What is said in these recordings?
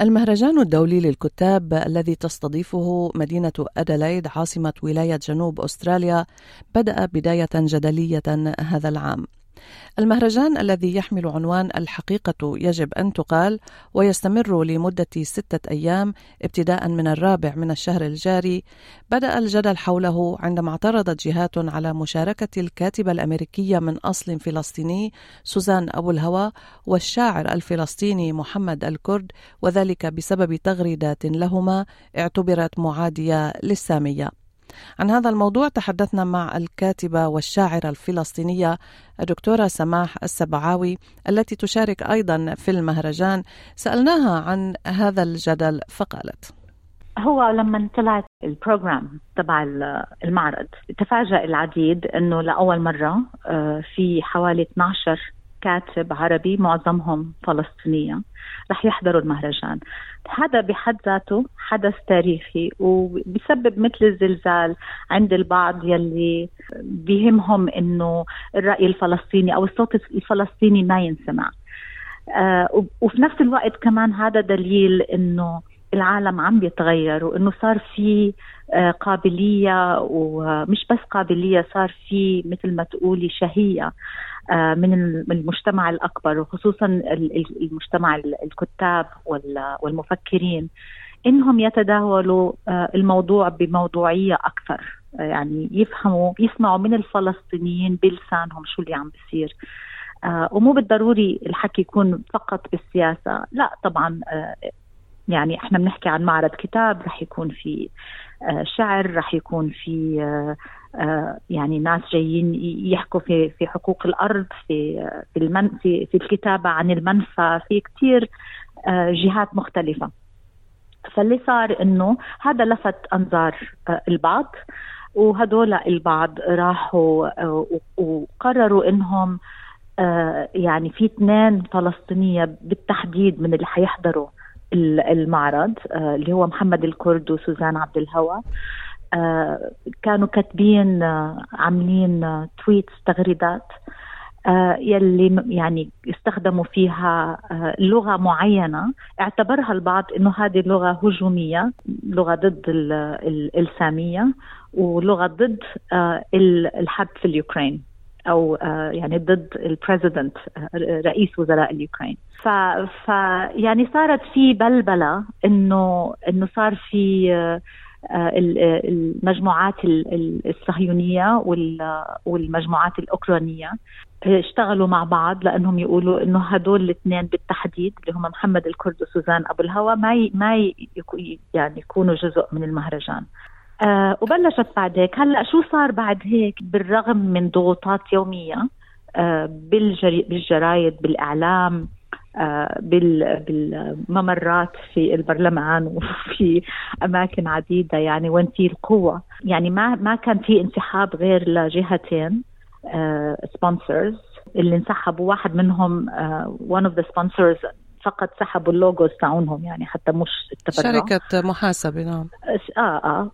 المهرجان الدولي للكتاب الذي تستضيفه مدينة أدلايد عاصمة ولاية جنوب أستراليا بدأ بداية جدلية هذا العام. المهرجان الذي يحمل عنوان الحقيقة يجب أن تقال ويستمر لمدة ستة أيام ابتداء من الرابع من الشهر الجاري بدأ الجدل حوله عندما اعترضت جهات على مشاركة الكاتبة الأمريكية من أصل فلسطيني سوزان أبو الهوى والشاعر الفلسطيني محمد الكرد وذلك بسبب تغريدات لهما اعتبرت معادية للسامية. عن هذا الموضوع تحدثنا مع الكاتبة والشاعرة الفلسطينية الدكتورة سماح السبعاوي التي تشارك أيضا في المهرجان. سألناها عن هذا الجدل فقالت هو لما طلعت البروجرام تبع المعرض تفاجأ العديد إنه لأول مرة آه، في حوالي 12 كاتب عربي معظمهم فلسطينية رح يحضروا المهرجان. هذا بحد ذاته حدث تاريخي وبسبب مثل الزلزال عند البعض يلي بيهمهم إنه الرأي الفلسطيني أو الصوت الفلسطيني ما ينسمع. آه وفي نفس الوقت كمان هذا دليل إنه العالم عم بيتغير وإنه صار في آه، قابلية ومش بس قابلية صار في مثل ما تقولي شهية آه، من المجتمع الأكبر وخصوصا المجتمع الكتاب والمفكرين إنهم يتداولوا آه، الموضوع بموضوعية أكثر يعني يفهموا يسمعوا من الفلسطينيين بلسانهم شو اللي عم بيصير. ومو بالضروري الحكي يكون فقط بالسياسة لا طبعا يعني إحنا بنحكي عن معرض كتاب رح يكون في آه، شعر رح يكون في آه، آه، يعني ناس جايين يحكوا في في حقوق الأرض في في المن في في الكتابة عن المنفى في كثير جهات مختلفة. فاللي صار إنه هذا لفت أنظار البعض وهدول البعض راحوا وقرروا إنهم يعني في اثنين فلسطينية بالتحديد من اللي حيحضروا. المعرض آه، اللي هو محمد الكرد وسوزان عبد الهوى. آه، كانوا كاتبين آه، عاملين tweets تغريدات يلي يعني استخدموا فيها لغة معينة. اعتبرها البعض إنه هذه لغة هجومية لغة ضد السامية ولغة ضد الحرب في اليوكرين. أو آه، يعني ضد ال president آه، رئيس وزراء اليوكرين. ف, ف يعني صارت في بلبلة إنه إنه صار في آه، المجموعات الصهيونية والمجموعات الأوكرانية اشتغلوا مع بعض لأنهم يقولوا إنه هدول الاثنين بالتحديد اللي هم محمد الكرد وسوزان أبو الهوى ما ما يعني يكونوا جزء من المهرجان. آه وبلشت بعد هيك هلا شو صار بعد هيك بالرغم من ضغوطات يومية؟ آه بالجري بالجرايد بالإعلام آه بالممرات في البرلمان وفي أماكن عديدة يعني وين في القوة. يعني ما ما كان في انسحاب غير لجهتين sponsors آه، اللي انسحبوا واحد منهم one of the sponsors فقط سحبوا ال logos تاعونهم يعني حتى مش التبرع شركة محاسبة نعم. آه آه.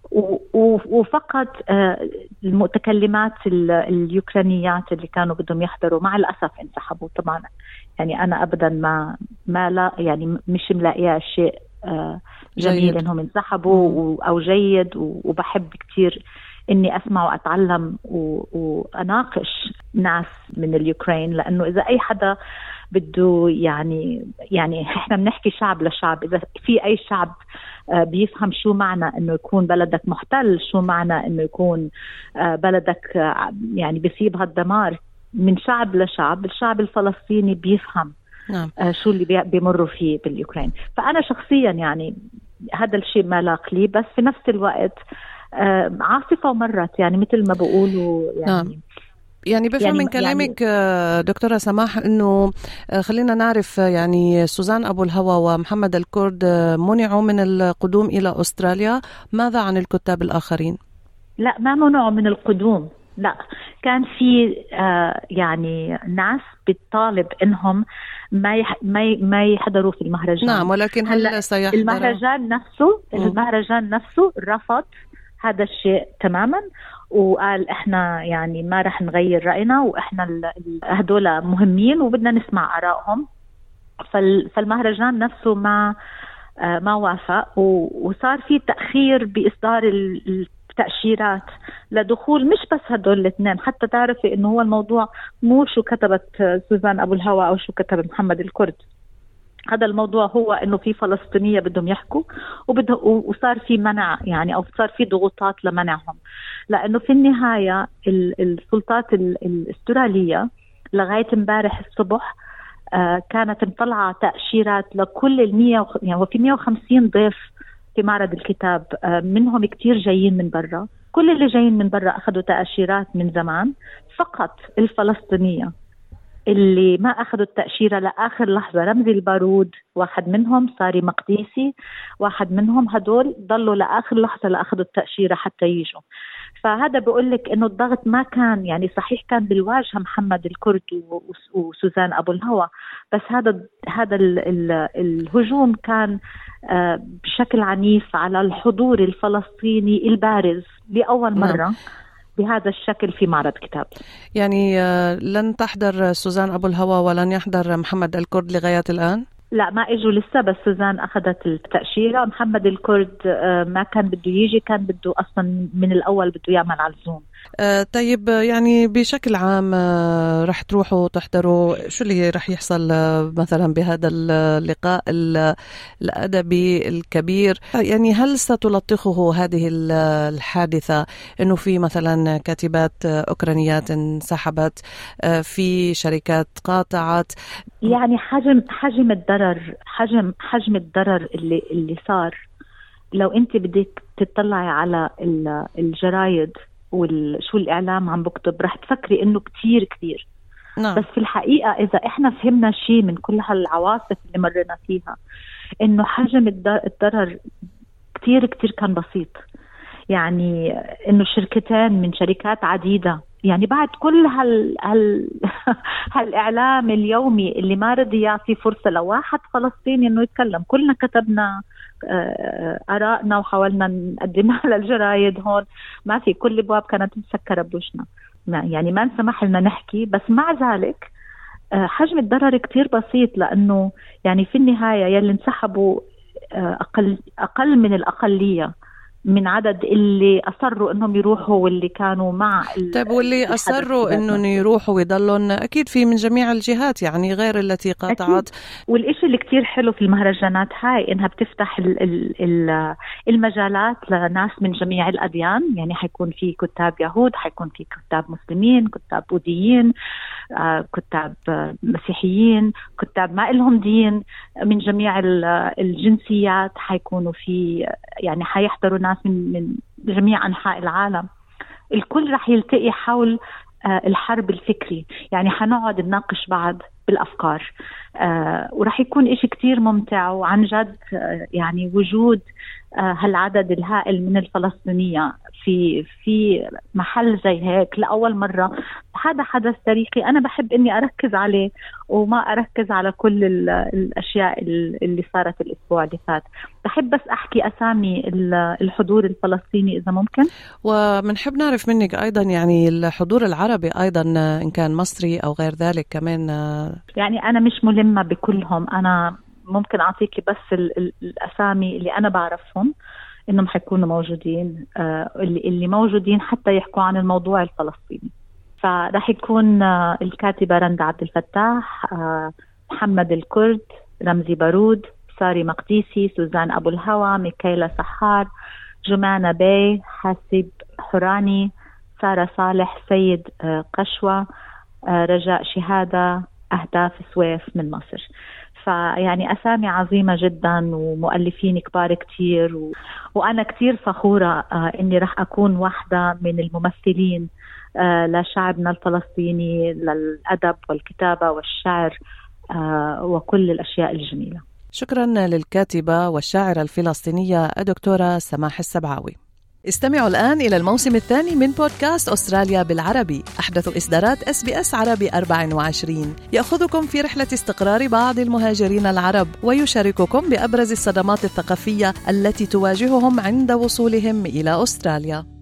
وفقط آه المتكلمات اليوكرانيات اللي كانوا بدهم يحضروا مع الأسف انسحبوا طبعا. يعني أنا ابدا ما ما لا يعني مش ملاقيها شيء آه جميل جيد. إنهم انسحبوا أو جيد وبحب كثير إني أسمع وأتعلم وأناقش ناس من اليوكرين لأنه إذا أي حدا بده يعني يعني إحنا بنحكي شعب لشعب إذا في أي شعب آه، بيفهم شو معنى إنه يكون بلدك محتل شو معنى إنه يكون آه، بلدك آه، يعني بيصيبها الدمار من شعب لشعب الشعب الفلسطيني بيفهم نعم. شو اللي بيمروا فيه بالاوكرين فأنا شخصيا يعني هذا الشيء ما لاق لي بس في نفس الوقت عاصفة ومرت يعني مثل ما بقولوا يعني نعم. يعني بفهم يعني من كلامك يعني دكتورة سماح إنه آه، خلينا نعرف آه، يعني سوزان أبو الهوى ومحمد الكرد منعوا من القدوم إلى أستراليا، ماذا عن الكتاب الآخرين؟ لا ما منعوا من القدوم. لا. كان في آه يعني ناس بتطالب إنهم ما يح ما ما يحضروا في المهرجان. نعم ولكن هل سيحضر؟ المهرجان نفسه المهرجان نفسه رفض هذا الشيء تماما. وقال إحنا يعني ما رح نغير رأينا وإحنا هدول مهمين وبدنا نسمع آرائهم. فالمهرجان نفسه ما آه، ما وافق وصار في تأخير بإصدار التاشيرات لدخول مش بس هدول الاثنين. حتى تعرفي إنه هو الموضوع مو شو كتبت سوزان أبو الهوى أو شو كتب محمد الكرد. هذا الموضوع هو إنه في فلسطينية بدهم يحكوا وبده وصار في منع يعني أو صار في ضغوطات لمنعهم. لأنه في النهاية السلطات الأسترالية لغاية امبارح الصبح آه، كانت مطلعة تأشيرات لكل ال 100 يعني وفي 150 ضيف في معرض الكتاب آه، منهم كثير جايين من برا. كل اللي جايين من برا أخذوا تأشيرات من زمان فقط الفلسطينية. اللي ما أخذوا التأشيرة لآخر لحظة رمزي البارود واحد منهم صاري مقديسي واحد منهم هدول ضلوا لآخر لحظة لأخذوا التأشيرة حتى يجوا فهذا بقول لك إنه الضغط ما كان يعني صحيح كان بالواجهة محمد الكرد وسوزان أبو الهوى بس هذا هذا الهجوم كان آه، بشكل عنيف على الحضور الفلسطيني البارز لأول نعم. مرة بهذا الشكل في معرض كتاب يعني آه، لن تحضر سوزان أبو الهوى ولن يحضر محمد الكرد لغاية الآن؟ لا ما إجوا لسه بس سوزان أخذت التأشيرة. محمد الكرد آه، ما كان بده يجي كان بده أصلا من الأول بده يعمل على الزوم. آه طيب يعني بشكل عام آه رح تروحوا تحضروا شو اللي رح يحصل آه مثلا بهذا اللقاء الأدبي الكبير؟ يعني هل ستلطخه هذه الحادثة إنه في مثلا كاتبات أوكرانيات انسحبت في شركات قاطعت؟ يعني حجم حجم الضرر حجم حجم الضرر اللي اللي صار. لو انت بدك تطلعي على الجرايد وشو الإعلام عم بكتب رح تفكري إنه كثير كثير نعم. بس في الحقيقة إذا إحنا فهمنا شيء من كل هالعواصف اللي مرينا فيها إنه حجم الضرر كثير كثير كان بسيط. يعني إنه شركتين من شركات عديدة. يعني بعد كل هال هال هالإعلام اليومي اللي ما رضي يعطي فرصة لواحد فلسطيني إنه يتكلم. كلنا كتبنا آه، آرائنا وحاولنا نقدمها للجرايد هون. ما في كل الابواب كانت مسكرة بوجنا يعني ما انسمح لنا نحكي. بس مع ذلك آه، حجم الضرر كتير بسيط لأنه يعني في النهاية يلي انسحبوا آه، أقل أقل من الأقلية. من عدد اللي أصروا إنهم يروحوا واللي كانوا مع طيب واللي أصروا إنهم يروحوا ويضلوا أكيد في من جميع الجهات يعني غير التي قاطعت. والشيء اللي كثير حلو في المهرجانات هاي إنها بتفتح ال ال ال المجالات لناس من جميع الأديان يعني حيكون في كتاب يهود حيكون في كتاب مسلمين كتاب بوذيين آه، كتاب مسيحيين كتاب ما لهم دين من جميع الجنسيات حيكونوا في يعني حيحضروا ناس من من جميع أنحاء العالم. الكل رح يلتقي حول آه، الحرب الفكري. يعني حنقعد نناقش بعض بالأفكار. آه وراح يكون إشي كتير ممتع وعن جد آه يعني وجود هالعدد الهائل من الفلسطينية. في في محل زي هيك لأول مرة. هذا حدث تاريخي أنا بحب إني أركز عليه وما أركز على كل الأشياء اللي صارت الأسبوع اللي فات. بحب بس أحكي أسامي الحضور الفلسطيني إذا ممكن. وبنحب نعرف منك أيضا يعني الحضور العربي أيضا إن كان مصري أو غير ذلك كمان يعني أنا مش ملمة بكلهم. أنا ممكن أعطيكي بس الأسامي اللي أنا بعرفهم. إنهم حيكونوا موجودين آه اللي, موجودين حتى يحكوا عن الموضوع الفلسطيني. فراح يكون آه الكاتبة رندا عبد الفتاح آه محمد الكرد رمزي بارود ساري مقديسي سوزان أبو الهوى ميكيلا سحار جمانة بي حاسب حراني سارة صالح سيد قشوة رجاء شهادة أهداف سويف من مصر. فيعني أسامي عظيمة جدا ومؤلفين كبار كتير و... وأنا كتير فخورة آه إني رح أكون واحدة من الممثلين آه لشعبنا الفلسطيني للأدب والكتابة والشعر آه وكل الأشياء الجميلة. شكرا للكاتبة والشاعرة الفلسطينية الدكتورة سماح السبعاوي. استمعوا الآن إلى الموسم الثاني من بودكاست أستراليا بالعربي. أحدث إصدارات إس بي إس عربي 24 يأخذكم في رحلة استقرار بعض المهاجرين العرب ويشارككم بأبرز الصدمات الثقافية التي تواجههم عند وصولهم إلى أستراليا.